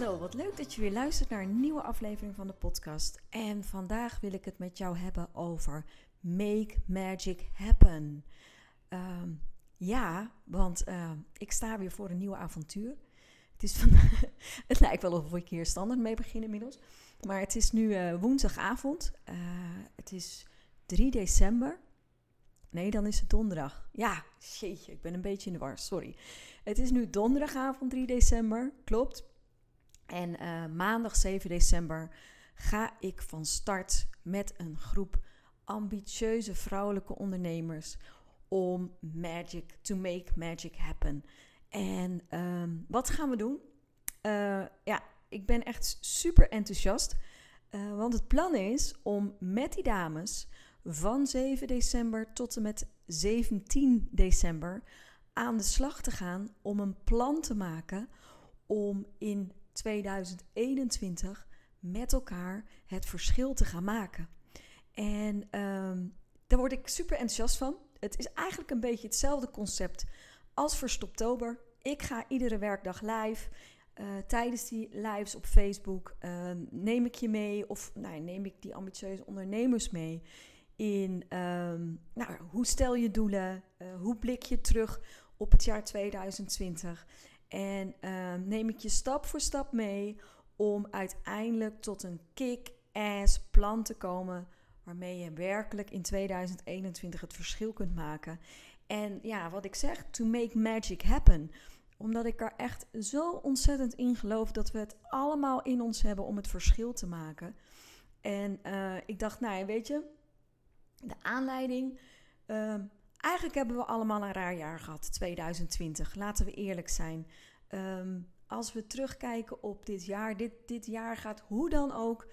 Hallo, wat leuk dat je weer luistert naar een nieuwe aflevering van de podcast. En vandaag wil ik het met jou hebben over Make Magic Happen. Ehm, ja, want uh, ik sta weer voor een nieuw avontuur. Het, is van, het lijkt wel of ik hier standaard mee begin inmiddels. Maar het is nu uh, woensdagavond. Uh, het is 3 december. Nee, dan is het donderdag. Ja, jeetje, ik ben een beetje in de war, sorry. Het is nu donderdagavond 3 december, klopt. En uh, maandag 7 december ga ik van start met een groep ambitieuze vrouwelijke ondernemers om magic, to make magic happen. En um, wat gaan we doen? Uh, ja, ik ben echt super enthousiast. Uh, want het plan is om met die dames van 7 december tot en met 17 december aan de slag te gaan om een plan te maken om in 2021 met elkaar het verschil te gaan maken. En um, daar word ik super enthousiast van. Het is eigenlijk een beetje hetzelfde concept als Verstoptober. Ik ga iedere werkdag live. Uh, tijdens die lives op Facebook uh, neem ik je mee, of nou, neem ik die ambitieuze ondernemers mee in um, nou, hoe stel je doelen, uh, hoe blik je terug op het jaar 2020 en uh, neem ik je stap voor stap mee om uiteindelijk tot een kick-ass plan te komen waarmee je werkelijk in 2021 het verschil kunt maken. En ja, wat ik zeg, to make magic happen. Omdat ik er echt zo ontzettend in geloof dat we het allemaal in ons hebben om het verschil te maken. En uh, ik dacht, nou weet je, de aanleiding. Uh, eigenlijk hebben we allemaal een raar jaar gehad, 2020. Laten we eerlijk zijn. Um, als we terugkijken op dit jaar, dit, dit jaar gaat hoe dan ook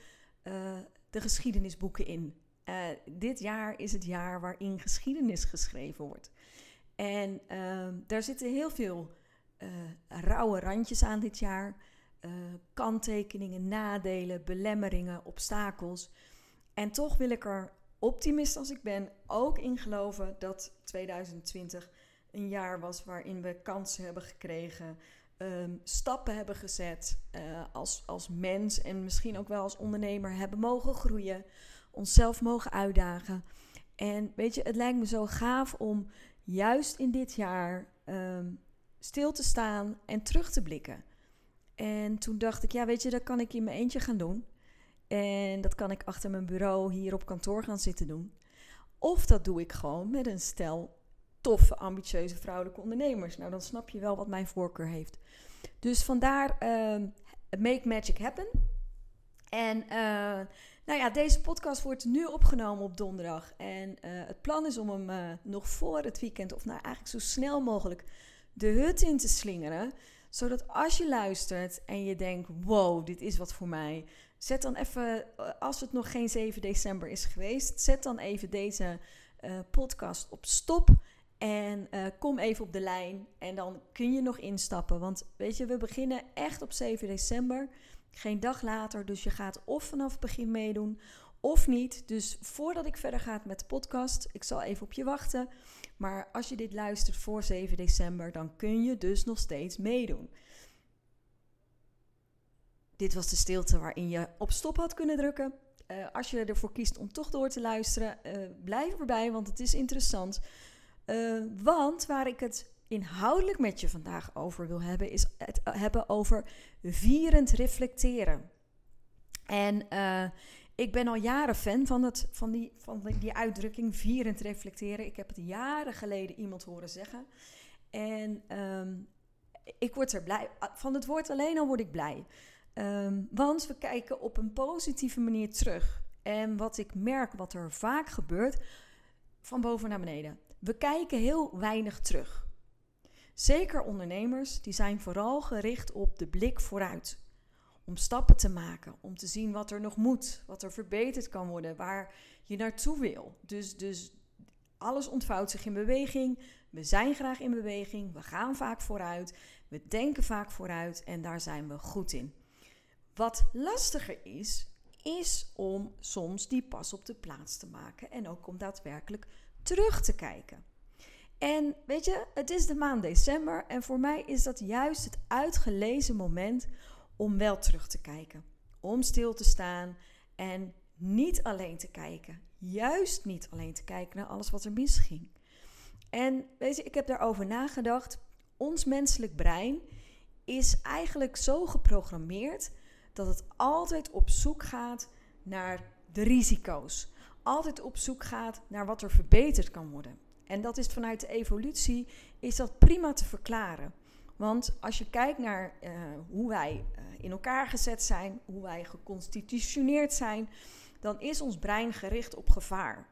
uh, de geschiedenisboeken in. Uh, dit jaar is het jaar waarin geschiedenis geschreven wordt. En uh, daar zitten heel veel uh, rauwe randjes aan dit jaar. kanttekeningen, nadelen, belemmeringen, obstakels. En toch wil ik er optimist als ik ben ook in geloven dat 2020 een jaar was waarin we kansen hebben gekregen, um, stappen hebben gezet uh, als, als mens en misschien ook wel als ondernemer hebben mogen groeien, onszelf mogen uitdagen. En weet je, het lijkt me zo gaaf om juist in dit jaar um, stil te staan en terug te blikken. En toen dacht ik, ja, weet je, dat kan ik in mijn eentje gaan doen. En dat kan ik achter mijn bureau hier op kantoor gaan zitten doen. Of dat doe ik gewoon met een stel toffe, ambitieuze vrouwelijke ondernemers. Nou, dan snap je wel wat mijn voorkeur heeft. Dus vandaar uh, Make Magic Happen. En uh, nou ja, deze podcast wordt nu opgenomen op donderdag. En uh, het plan is om hem uh, nog voor het weekend, of nou eigenlijk zo snel mogelijk, de hut in te slingeren. Zodat als je luistert en je denkt: wow, dit is wat voor mij. Zet dan even, als het nog geen 7 december is geweest, zet dan even deze podcast op stop. En uh, kom even op de lijn en dan kun je nog instappen. Want weet je, we beginnen echt op 7 december. Geen dag later. Dus je gaat of vanaf het begin meedoen of niet. Dus voordat ik verder ga met de podcast, ik zal even op je wachten. Maar als je dit luistert voor 7 december, dan kun je dus nog steeds meedoen. Dit was de stilte waarin je op stop had kunnen drukken. Uh, als je ervoor kiest om toch door te luisteren, uh, blijf erbij, want het is interessant. Uh, want waar ik het inhoudelijk met je vandaag over wil hebben, is het hebben over vierend reflecteren. En uh, ik ben al jaren fan van, het, van, die, van die uitdrukking vierend reflecteren. Ik heb het jaren geleden iemand horen zeggen. En um, ik word er blij van het woord alleen al word ik blij. Um, want we kijken op een positieve manier terug. En wat ik merk, wat er vaak gebeurt, van boven naar beneden. We kijken heel weinig terug. Zeker ondernemers, die zijn vooral gericht op de blik vooruit. Om stappen te maken, om te zien wat er nog moet, wat er verbeterd kan worden, waar je naartoe wil. Dus, dus alles ontvouwt zich in beweging. We zijn graag in beweging, we gaan vaak vooruit, we denken vaak vooruit en daar zijn we goed in. Wat lastiger is, is om soms die pas op de plaats te maken en ook om daadwerkelijk terug te kijken. En weet je, het is de maand december en voor mij is dat juist het uitgelezen moment om wel terug te kijken. Om stil te staan en niet alleen te kijken. Juist niet alleen te kijken naar alles wat er misging. En weet je, ik heb daarover nagedacht. Ons menselijk brein is eigenlijk zo geprogrammeerd dat het altijd op zoek gaat naar de risico's. Altijd op zoek gaat naar wat er verbeterd kan worden. En dat is vanuit de evolutie is dat prima te verklaren. Want als je kijkt naar uh, hoe wij uh, in elkaar gezet zijn, hoe wij geconstitutioneerd zijn, dan is ons brein gericht op gevaar.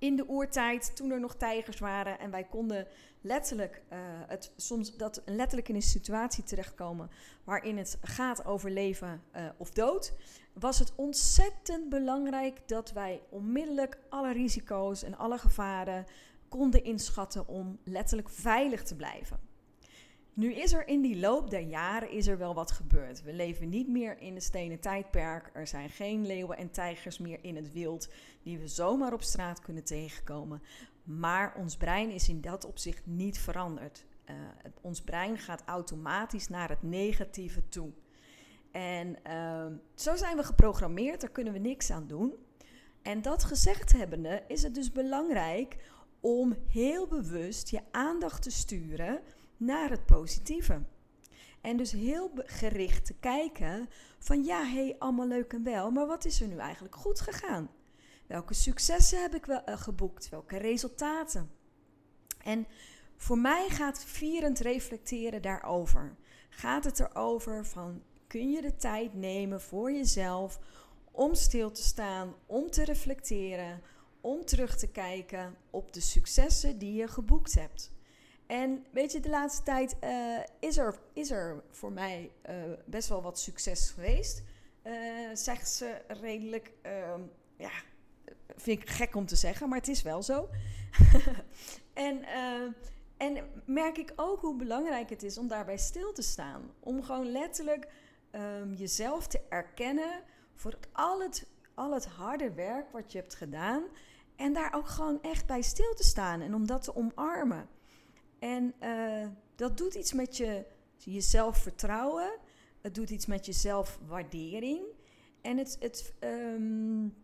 In de oertijd, toen er nog tijgers waren en wij konden letterlijk, uh, het, soms dat letterlijk in een situatie terechtkomen waarin het gaat over leven of dood, was het ontzettend belangrijk dat wij onmiddellijk alle risico's en alle gevaren konden inschatten om letterlijk veilig te blijven. Nu is er in die loop der jaren is er wel wat gebeurd. We leven niet meer in de stenen tijdperk. Er zijn geen leeuwen en tijgers meer in het wild die we zomaar op straat kunnen tegenkomen. Maar ons brein is in dat opzicht niet veranderd. Uh, ons brein gaat automatisch naar het negatieve toe. En uh, zo zijn we geprogrammeerd, daar kunnen we niks aan doen. En dat gezegd hebbende is het dus belangrijk om heel bewust je aandacht te sturen naar het positieve. En dus heel gericht te kijken van ja, hé, hey, allemaal leuk en wel, maar wat is er nu eigenlijk goed gegaan? Welke successen heb ik wel uh, geboekt? Welke resultaten? En voor mij gaat vierend reflecteren daarover. Gaat het erover van kun je de tijd nemen voor jezelf om stil te staan, om te reflecteren, om terug te kijken op de successen die je geboekt hebt. En weet je, de laatste tijd uh, is, er, is er voor mij uh, best wel wat succes geweest. Uh, zegt ze redelijk, ehm, ja, vind ik gek om te zeggen, maar het is wel zo. en, en merk ik ook hoe belangrijk het is om daarbij stil te staan. Om gewoon letterlijk um, jezelf te erkennen voor al het, al het harde werk wat je hebt gedaan. En daar ook gewoon echt bij stil te staan en om dat te omarmen. En uh, dat doet iets met je, je zelfvertrouwen. Het doet iets met je zelfwaardering. En het, het um,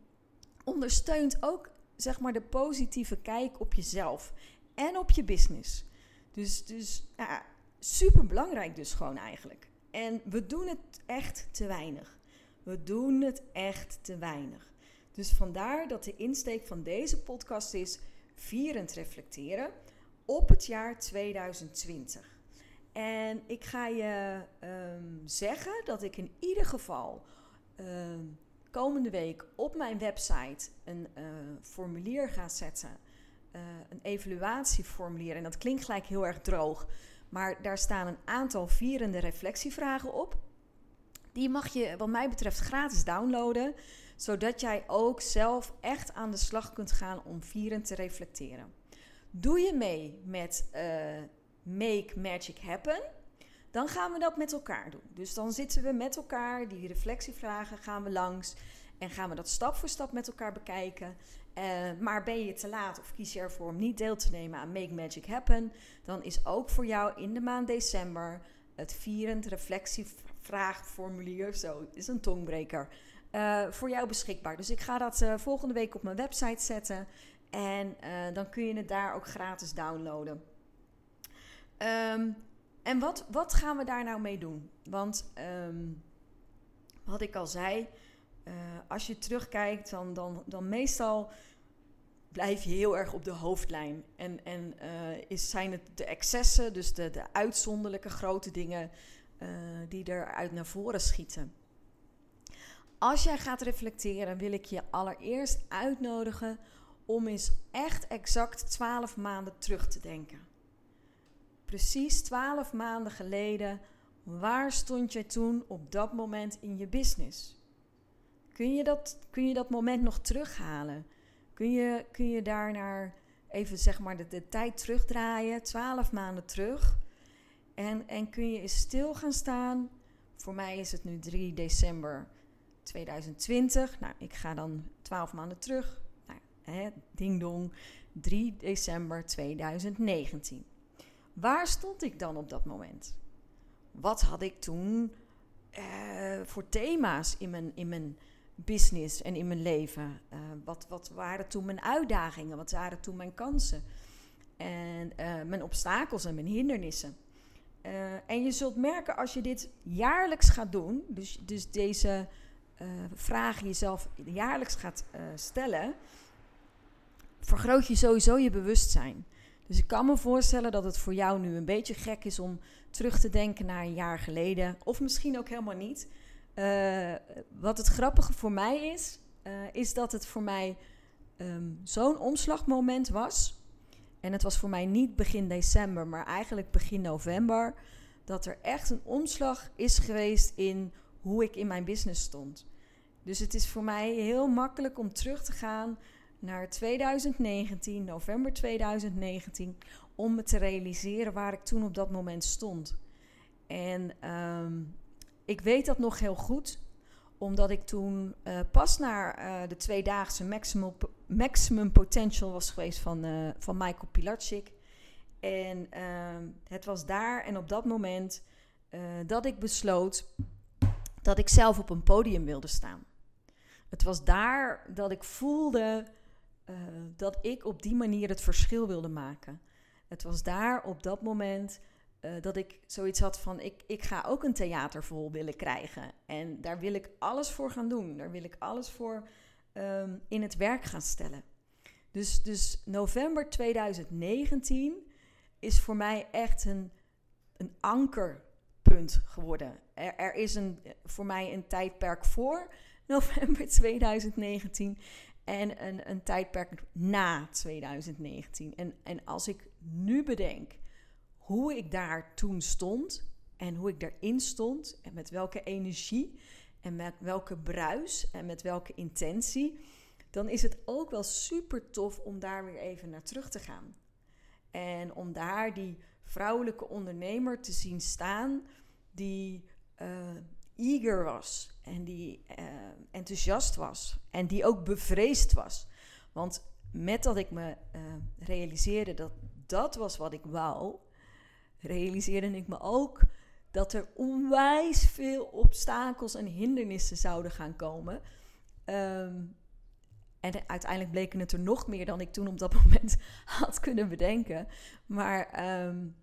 ondersteunt ook zeg maar, de positieve kijk op jezelf en op je business. Dus, dus super belangrijk dus gewoon eigenlijk. En we doen het echt te weinig. We doen het echt te weinig. Dus vandaar dat de insteek van deze podcast is vierend reflecteren op het jaar 2020. En ik ga je um, zeggen dat ik in ieder geval um, komende week op mijn website een uh, formulier ga zetten. Uh, een evaluatieformulier. En dat klinkt gelijk heel erg droog. Maar daar staan een aantal vierende reflectievragen op. Die mag je, wat mij betreft, gratis downloaden. Zodat jij ook zelf echt aan de slag kunt gaan om vierend te reflecteren. Doe je mee met uh, Make Magic Happen? Dan gaan we dat met elkaar doen. Dus dan zitten we met elkaar, die reflectievragen gaan we langs. En gaan we dat stap voor stap met elkaar bekijken. Uh, maar ben je te laat of kies je ervoor om niet deel te nemen aan Make Magic Happen, dan is ook voor jou in de maand december het vierend reflectievraagformulier, zo is een tongbreker, uh, voor jou beschikbaar. Dus ik ga dat volgende week op mijn website zetten en dan kun je het daar ook gratis downloaden. Um, en wat, wat gaan we daar nou mee doen? Want um, wat ik al zei, uh, als je terugkijkt, dan, dan, dan meestal blijf je heel erg op de hoofdlijn. En, en uh, is, zijn het de excessen, dus de, de uitzonderlijke grote dingen, uh, die eruit naar voren schieten. Als jij gaat reflecteren, wil ik je allereerst uitnodigen om eens echt exact 12 maanden terug te denken. precies 12 maanden geleden, waar stond je toen op dat moment in je business? Kun je dat, kun je dat moment nog terughalen? Kun je, kun je daar naar even zeg maar de, de tijd terugdraaien, 12 maanden terug? En, en kun je eens stil gaan staan? Voor mij is het nu 3 december 2020. Nou, ik ga dan 12 maanden terug. Hè, ding dong, 3 december 2019. Waar stond ik dan op dat moment? Wat had ik toen uh, voor thema's in mijn, in mijn business en in mijn leven? Uh, wat, wat waren toen mijn uitdagingen? Wat waren toen mijn kansen? En uh, mijn obstakels en mijn hindernissen? en je zult merken als je dit jaarlijks gaat doen, dus, dus deze vragen jezelf jaarlijks gaat stellen, vergroot je sowieso je bewustzijn. Dus ik kan me voorstellen dat het voor jou nu een beetje gek is om terug te denken naar een jaar geleden. Of misschien ook helemaal niet. Uh, wat het grappige voor mij is, uh, is dat het voor mij um, zo'n omslagmoment was. En het was voor mij niet begin december, maar eigenlijk begin november. Dat er echt een omslag is geweest in hoe ik in mijn business stond. Dus het is voor mij heel makkelijk om terug te gaan naar 2019, november 2019, om me te realiseren waar ik toen op dat moment stond. En um, ik weet dat nog heel goed, omdat ik toen uh, pas naar uh, de tweedaagse maximum, maximum potential was geweest van, uh, van Michael Pilatschik. En ehm, het was daar en op dat moment dat ik besloot dat ik zelf op een podium wilde staan. Het was daar dat ik voelde uh, dat ik op die manier het verschil wilde maken. Het was daar op dat moment uh, dat ik zoiets had van: ik, ik ga ook een theater vol willen krijgen. En daar wil ik alles voor gaan doen. Daar wil ik alles voor um, in het werk gaan stellen. Dus, dus november 2019 is voor mij echt een, een ankerpunt geworden. Er, er is een, voor mij een tijdperk voor november 2019 en een, een tijdperk na 2019. En, en als ik nu bedenk hoe ik daar toen stond en hoe ik daarin stond en met welke energie en met welke bruis en met welke intentie, dan is het ook wel super tof om daar weer even naar terug te gaan. En om daar die vrouwelijke ondernemer te zien staan die uh, eager was en die uh, enthousiast was en die ook bevreesd was. Want met dat ik me uh, realiseerde dat dat was wat ik wou, realiseerde ik me ook dat er onwijs veel obstakels en hindernissen zouden gaan komen. Um, en uiteindelijk bleken het er nog meer dan ik toen op dat moment had kunnen bedenken. Maar um,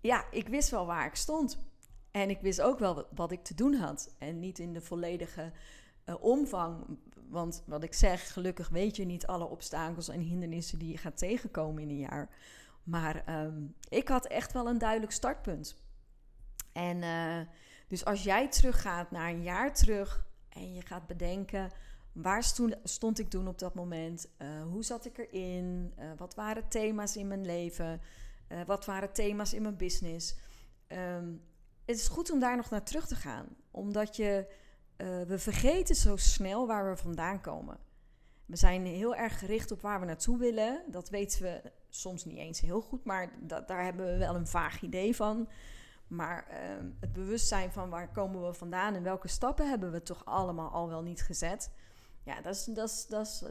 ja, ik wist wel waar ik stond. En ik wist ook wel wat ik te doen had. En niet in de volledige uh, omvang. Want wat ik zeg, gelukkig weet je niet alle obstakels en hindernissen die je gaat tegenkomen in een jaar. Maar um, ik had echt wel een duidelijk startpunt. En uh, dus als jij teruggaat naar een jaar terug en je gaat bedenken. Waar stond, ik toen op dat moment? Uh, hoe zat ik erin? Wat waren thema's in mijn leven? wat waren thema's in mijn business? Um, het is goed om daar nog naar terug te gaan. Omdat je, uh, we vergeten zo snel waar we vandaan komen. We zijn heel erg gericht op waar we naartoe willen. Dat weten we soms niet eens heel goed, maar daar hebben we wel een vaag idee van. Maar uh, het bewustzijn van waar komen we vandaan en welke stappen hebben we toch allemaal al wel niet gezet. Ja, dat is, dat is, dat is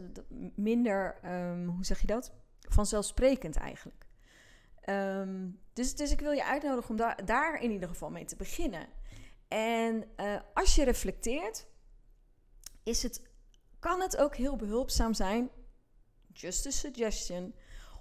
minder, um, hoe zeg je dat? Vanzelfsprekend eigenlijk. Um, dus, dus ik wil je uitnodigen om daar, in ieder geval mee te beginnen. En uh, als je reflecteert, is het, kan het ook heel behulpzaam zijn, just a suggestion,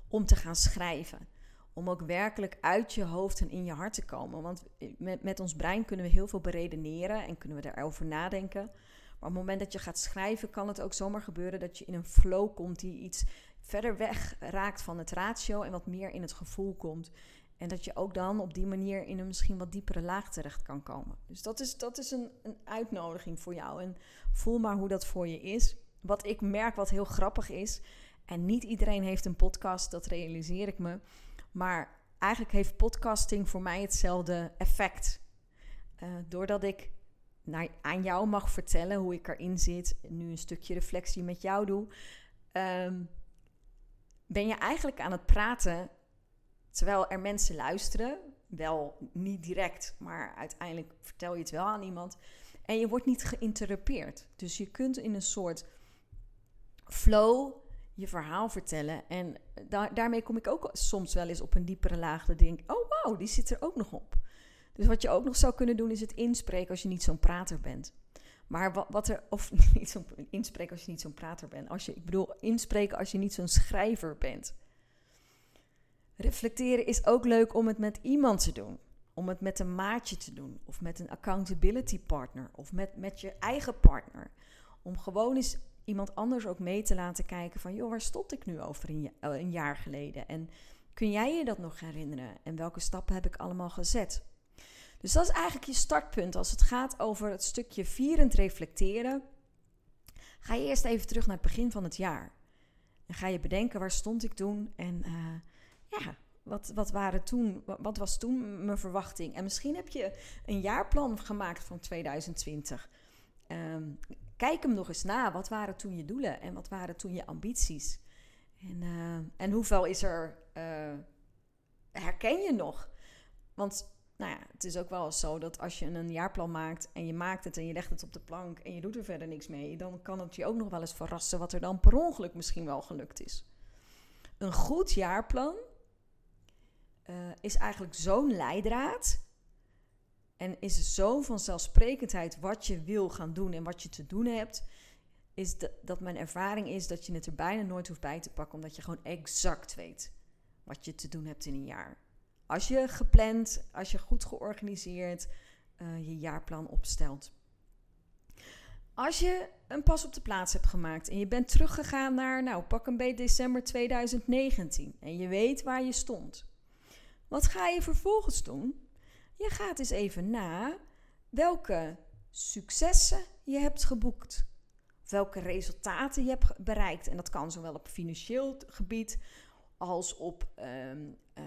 om te gaan schrijven. Om ook werkelijk uit je hoofd en in je hart te komen. Want met, met ons brein kunnen we heel veel beredeneren en kunnen we erover nadenken. Maar op het moment dat je gaat schrijven, kan het ook zomaar gebeuren dat je in een flow komt die iets verder weg raakt van het ratio en wat meer in het gevoel komt. En dat je ook dan op die manier in een misschien wat diepere laag terecht kan komen. Dus dat is, dat is een, een uitnodiging voor jou. En voel maar hoe dat voor je is. Wat ik merk, wat heel grappig is. En niet iedereen heeft een podcast, dat realiseer ik me. Maar eigenlijk heeft podcasting voor mij hetzelfde effect. Uh, doordat ik naar, aan jou mag vertellen hoe ik erin zit, nu een stukje reflectie met jou doe, um, ben je eigenlijk aan het praten terwijl er mensen luisteren. Wel niet direct, maar uiteindelijk vertel je het wel aan iemand. En je wordt niet geïnterrupeerd. Dus je kunt in een soort flow je verhaal vertellen. En daarmee kom ik ook soms wel eens op een diepere laag. Dat denk oh wauw, die zit er ook nog op. Dus wat je ook nog zou kunnen doen, is het inspreken als je niet zo'n prater bent. Maar wat, wat er, of niet zo'n inspreken als je niet zo'n prater bent. Als je, ik bedoel, inspreken als je niet zo'n schrijver bent. Reflecteren is ook leuk om het met iemand te doen. Om het met een maatje te doen. Of met een accountability partner. Of met, met je eigen partner. Om gewoon eens iemand anders ook mee te laten kijken van... joh, waar stond ik nu over een, een jaar geleden? En kun jij je dat nog herinneren? En welke stappen heb ik allemaal gezet? Dus dat is eigenlijk je startpunt als het gaat over het stukje vierend reflecteren. Ga je eerst even terug naar het begin van het jaar. En ga je bedenken waar stond ik toen en uh, ja, wat, wat, waren toen, wat was toen mijn verwachting? En misschien heb je een jaarplan gemaakt van 2020. Um, ehm, kijk hem nog eens na. Wat waren toen je doelen en wat waren toen je ambities? En, uh, en hoeveel is er, uh, herken je nog? Want nou ja, het is ook wel zo dat als je een jaarplan maakt en je maakt het en je legt het op de plank en je doet er verder niks mee, dan kan het je ook nog wel eens verrassen wat er dan per ongeluk misschien wel gelukt is. Een goed jaarplan uh, is eigenlijk zo'n leidraad en is zo vanzelfsprekendheid wat je wil gaan doen en wat je te doen hebt, is dat mijn ervaring is dat je het er bijna nooit hoeft bij te pakken, omdat je gewoon exact weet wat je te doen hebt in een jaar. Als je gepland, als je goed georganiseerd uh, je jaarplan opstelt. Als je een pas op de plaats hebt gemaakt en je bent teruggegaan naar, nou pak een beetje december 2019 en je weet waar je stond. Wat ga je vervolgens doen? Je gaat eens even na welke successen je hebt geboekt. Welke resultaten je hebt bereikt. En dat kan zowel op financieel gebied als op um, uh,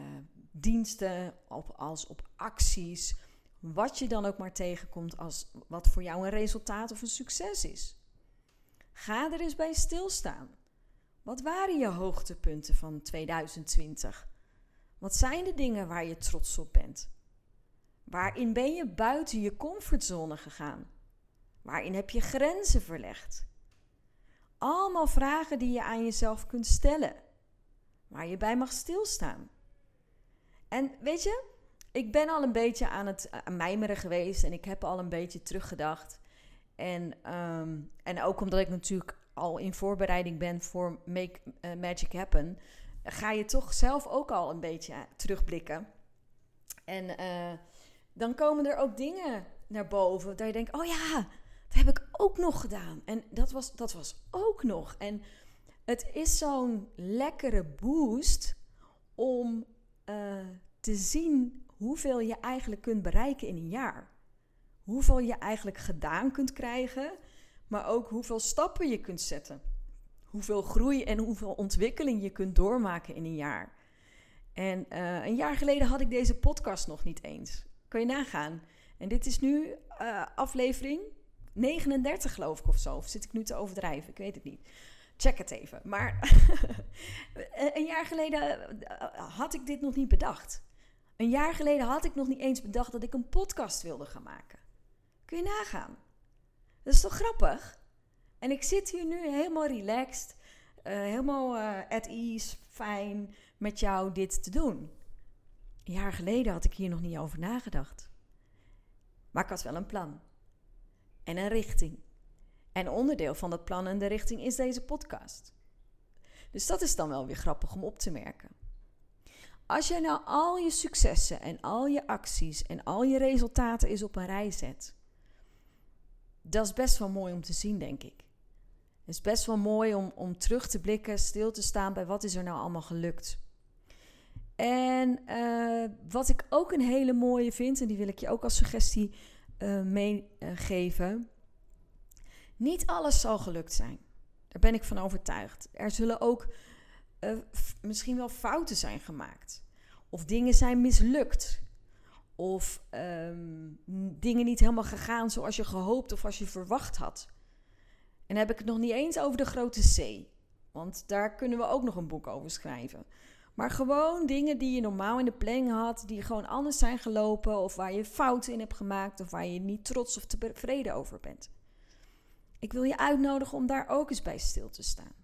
diensten op, als op acties. Wat je dan ook maar tegenkomt als wat voor jou een resultaat of een succes is. Ga er eens bij stilstaan. Wat waren je hoogtepunten van 2020? Wat zijn de dingen waar je trots op bent? Waarin ben je buiten je comfortzone gegaan? Waarin heb je grenzen verlegd? Allemaal vragen die je aan jezelf kunt stellen, waar je bij mag stilstaan. En weet je, ik ben al een beetje aan het aan mijmeren geweest en ik heb al een beetje teruggedacht. En, ehm, en ook omdat ik natuurlijk al in voorbereiding ben voor Make uh, Magic Happen, ga je toch zelf ook al een beetje terugblikken. En dan komen er ook dingen naar boven dat je denkt: oh ja, dat heb ik ook nog gedaan. En dat was, dat was ook nog. En het is zo'n lekkere boost om uh, te zien hoeveel je eigenlijk kunt bereiken in een jaar. Hoeveel je eigenlijk gedaan kunt krijgen, maar ook hoeveel stappen je kunt zetten. Hoeveel groei en hoeveel ontwikkeling je kunt doormaken in een jaar. En uh, een jaar geleden had ik deze podcast nog niet eens. Kun je nagaan. En dit is nu uh, aflevering 39, geloof ik, of zo. Of zit ik nu te overdrijven? Ik weet het niet. Check het even. Maar een jaar geleden eh, had ik dit nog niet bedacht. Een jaar geleden had ik nog niet eens bedacht dat ik een podcast wilde gaan maken. Kun je nagaan? Dat is toch grappig? En ik zit hier nu helemaal relaxed, uh, helemaal uh, at ease, fijn met jou dit te doen. Een jaar geleden had ik hier nog niet over nagedacht. Maar ik had wel een plan. En een richting. En onderdeel van dat plan en de richting is deze podcast. Dus dat is dan wel weer grappig om op te merken. Als jij nou al je successen en al je acties en al je resultaten eens op een rij zet, dat is best wel mooi om te zien, denk ik. Het is best wel mooi om, om terug te blikken, stil te staan bij wat is er nou allemaal gelukt. En uh, wat ik ook een hele mooie vind, en die wil ik je ook als suggestie uh, meegeven. Niet alles zal gelukt zijn. Daar ben ik van overtuigd. Er zullen ook uh, misschien wel fouten zijn gemaakt. Of dingen zijn mislukt. Of ehm, dingen niet helemaal gegaan zoals je gehoopt of als je verwacht had. En heb ik het nog niet eens over de grote C. Want daar kunnen we ook nog een boek over schrijven. Maar gewoon dingen die je normaal in de planning had, die gewoon anders zijn gelopen, of waar je fouten in hebt gemaakt, of waar je niet trots of tevreden over bent. Ik wil je uitnodigen om daar ook eens bij stil te staan.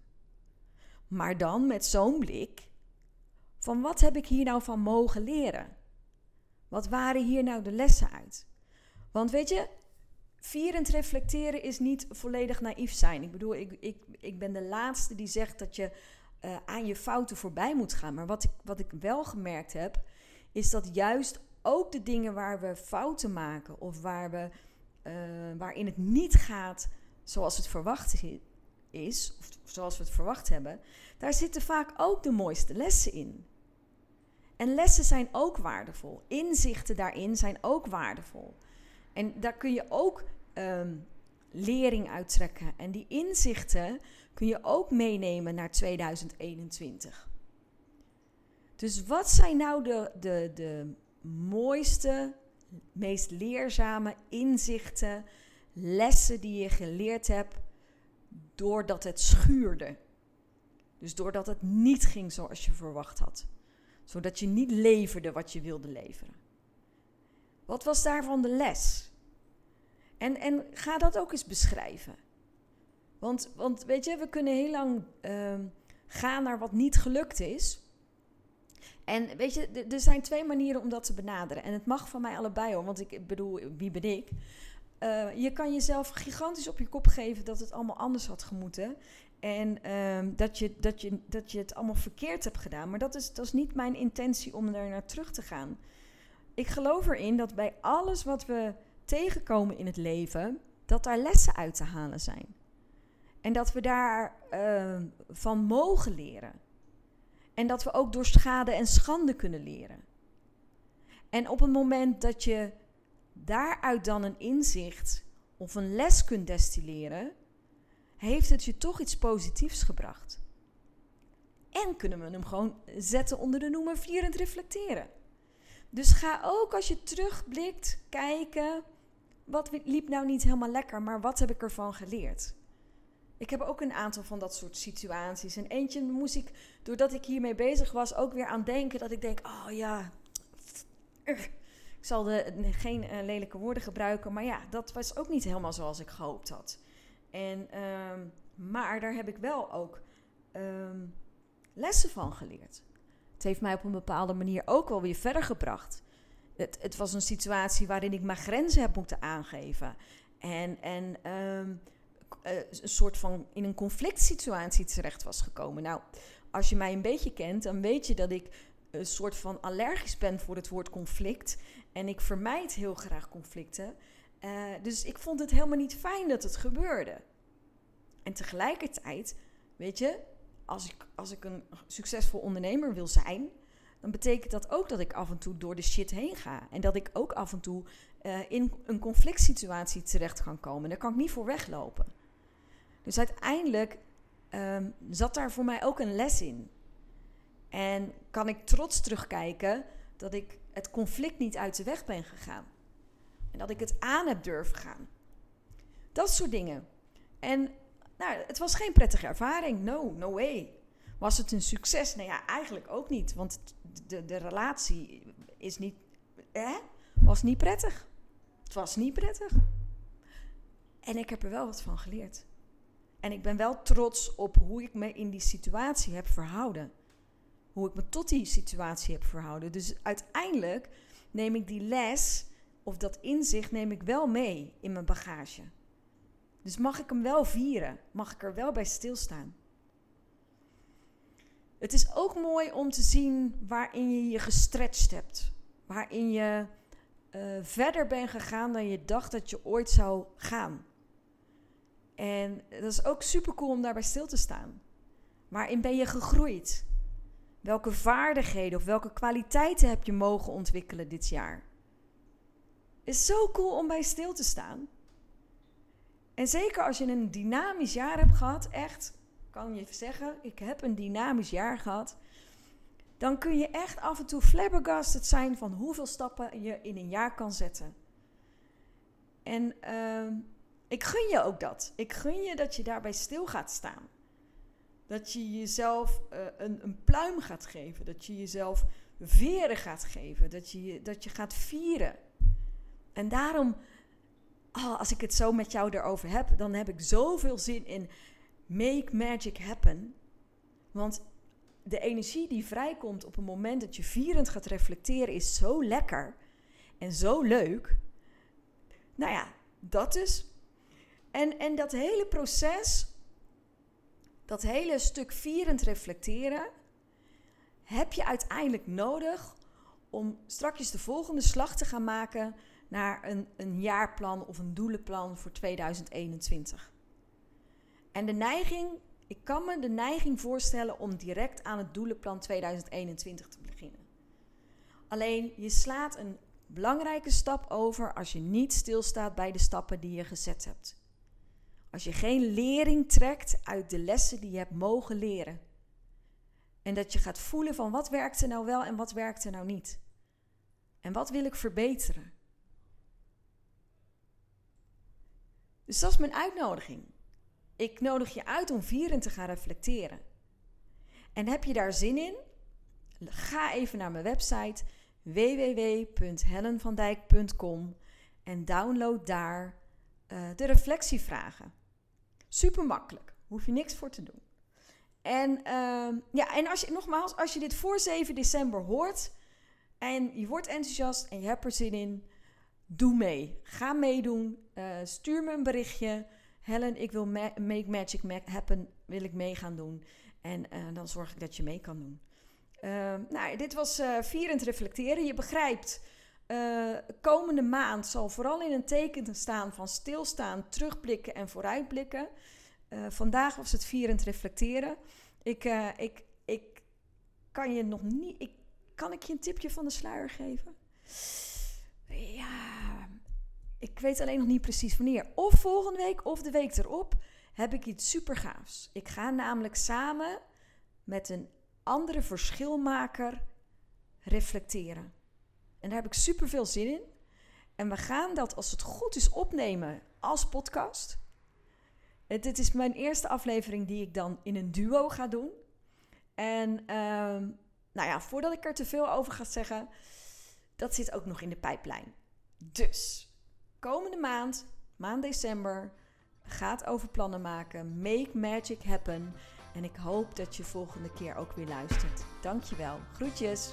Maar dan met zo'n blik van wat heb ik hier nou van mogen leren? Wat waren hier nou de lessen uit? Want weet je, vierend reflecteren is niet volledig naïef zijn. Ik bedoel, ik, ik, ik ben de laatste die zegt dat je uh, aan je fouten voorbij moet gaan. Maar wat ik, wat ik wel gemerkt heb, is dat juist ook de dingen waar we fouten maken of waar we, uh, waarin het niet gaat zoals het verwacht is, of zoals we het verwacht hebben, daar zitten vaak ook de mooiste lessen in. En lessen zijn ook waardevol. Inzichten daarin zijn ook waardevol. En daar kun je ook um, lering uittrekken. En die inzichten kun je ook meenemen naar 2021. Dus wat zijn nou de, de, de mooiste, meest leerzame inzichten, lessen die je geleerd hebt doordat het schuurde? Dus doordat het niet ging zoals je verwacht had. Zodat je niet leverde wat je wilde leveren. Wat was daarvan de les? En, en ga dat ook eens beschrijven. Want, want weet je, we kunnen heel lang uh, gaan naar wat niet gelukt is. En weet je, er zijn twee manieren om dat te benaderen. En het mag van mij allebei hoor, want ik bedoel, wie ben ik? Uh, je kan jezelf gigantisch op je kop geven dat het allemaal anders had gemoeten. En uh, dat, je, dat, je, dat je het allemaal verkeerd hebt gedaan. Maar dat is, dat is niet mijn intentie om daar naar terug te gaan. Ik geloof erin dat bij alles wat we tegenkomen in het leven, dat daar lessen uit te halen zijn. En dat we daar uh, van mogen leren. En dat we ook door schade en schande kunnen leren. En op het moment dat je daaruit dan een inzicht of een les kunt destilleren, heeft het je toch iets positiefs gebracht. En kunnen we hem gewoon zetten onder de noemer vierend reflecteren. Dus ga ook als je terugblikt kijken, wat liep nou niet helemaal lekker, maar wat heb ik ervan geleerd? Ik heb ook een aantal van dat soort situaties. En eentje moest ik, doordat ik hiermee bezig was, ook weer aan denken dat ik denk: oh ja, ik zal de, geen uh, lelijke woorden gebruiken, maar ja, dat was ook niet helemaal zoals ik gehoopt had. En, um, maar daar heb ik wel ook um, lessen van geleerd. Het heeft mij op een bepaalde manier ook wel weer verder gebracht. Het, het was een situatie waarin ik mijn grenzen heb moeten aangeven. En, en um, uh, een soort van in een conflict situatie terecht was gekomen. Nou, als je mij een beetje kent, dan weet je dat ik een soort van allergisch ben voor het woord conflict. En ik vermijd heel graag conflicten. Uh, dus ik vond het helemaal niet fijn dat het gebeurde. En tegelijkertijd, weet je, als ik, als ik een succesvol ondernemer wil zijn, dan betekent dat ook dat ik af en toe door de shit heen ga. En dat ik ook af en toe uh, in een conflict situatie terecht kan komen. Daar kan ik niet voor weglopen. Dus uiteindelijk um, zat daar voor mij ook een les in. En kan ik trots terugkijken dat ik het conflict niet uit de weg ben gegaan. En dat ik het aan heb durven gaan. Dat soort dingen. En nou, het was geen prettige ervaring. No, no way. Was het een succes? Nou ja, eigenlijk ook niet. Want de, de relatie is niet, hè? was niet prettig. Het was niet prettig. En ik heb er wel wat van geleerd. En ik ben wel trots op hoe ik me in die situatie heb verhouden. Hoe ik me tot die situatie heb verhouden. Dus uiteindelijk neem ik die les of dat inzicht neem ik wel mee in mijn bagage. Dus mag ik hem wel vieren? Mag ik er wel bij stilstaan? Het is ook mooi om te zien waarin je je gestretched hebt. Waarin je uh, verder bent gegaan dan je dacht dat je ooit zou gaan. En dat is ook super cool om daarbij stil te staan. Waarin ben je gegroeid? Welke vaardigheden of welke kwaliteiten heb je mogen ontwikkelen dit jaar? Is zo cool om bij stil te staan. En zeker als je een dynamisch jaar hebt gehad, echt, kan je zeggen, ik heb een dynamisch jaar gehad. dan kun je echt af en toe flabbergasted zijn van hoeveel stappen je in een jaar kan zetten. En ehm, ik gun je ook dat. Ik gun je dat je daarbij stil gaat staan. Dat je jezelf uh, een, een pluim gaat geven. Dat je jezelf veren gaat geven. Dat je, dat je gaat vieren. En daarom, oh, als ik het zo met jou erover heb, dan heb ik zoveel zin in make magic happen. Want de energie die vrijkomt op het moment dat je vierend gaat reflecteren is zo lekker en zo leuk. Nou ja, dat dus. En, en dat hele proces, dat hele stuk vierend reflecteren, heb je uiteindelijk nodig om straks de volgende slag te gaan maken naar een, een jaarplan of een doelenplan voor 2021. En de neiging, ik kan me de neiging voorstellen om direct aan het doelenplan 2021 te beginnen. Alleen je slaat een belangrijke stap over als je niet stilstaat bij de stappen die je gezet hebt. Als je geen lering trekt uit de lessen die je hebt mogen leren. En dat je gaat voelen van wat werkt er nou wel en wat werkt er nou niet. En wat wil ik verbeteren? Dus dat is mijn uitnodiging. Ik nodig je uit om vieren te gaan reflecteren. En heb je daar zin in? Ga even naar mijn website www.hellenvandijk.com en download daar uh, de reflectievragen. Super makkelijk, hoef je niks voor te doen. En, uh, ja, en als je, nogmaals, als je dit voor 7 december hoort en je wordt enthousiast en je hebt er zin in, doe mee. Ga meedoen. Uh, stuur me een berichtje. Helen, ik wil ma Make Magic Happen, wil ik mee gaan doen. En uh, dan zorg ik dat je mee kan doen. Uh, nou, dit was uh, vierend reflecteren. Je begrijpt, komende maand zal vooral in een teken staan van stilstaan, terugblikken en vooruitblikken. vandaag was het vierend reflecteren. Ik, ik, ik kan je nog niet. Ik, kan ik je een tipje van de sluier geven? Ja, ik weet alleen nog niet precies wanneer. Of volgende week of de week erop heb ik iets super gaafs. Ik ga namelijk samen met een andere verschilmaker reflecteren. En daar heb ik super veel zin in. En we gaan dat, als het goed is, opnemen als podcast. Dit is mijn eerste aflevering die ik dan in een duo ga doen. En ehm, nou ja, voordat ik er te veel over ga zeggen, dat zit ook nog in de pijplijn. Dus, komende maand, maand december, gaat over plannen maken. Make magic happen. En ik hoop dat je volgende keer ook weer luistert. Dankjewel. Groetjes.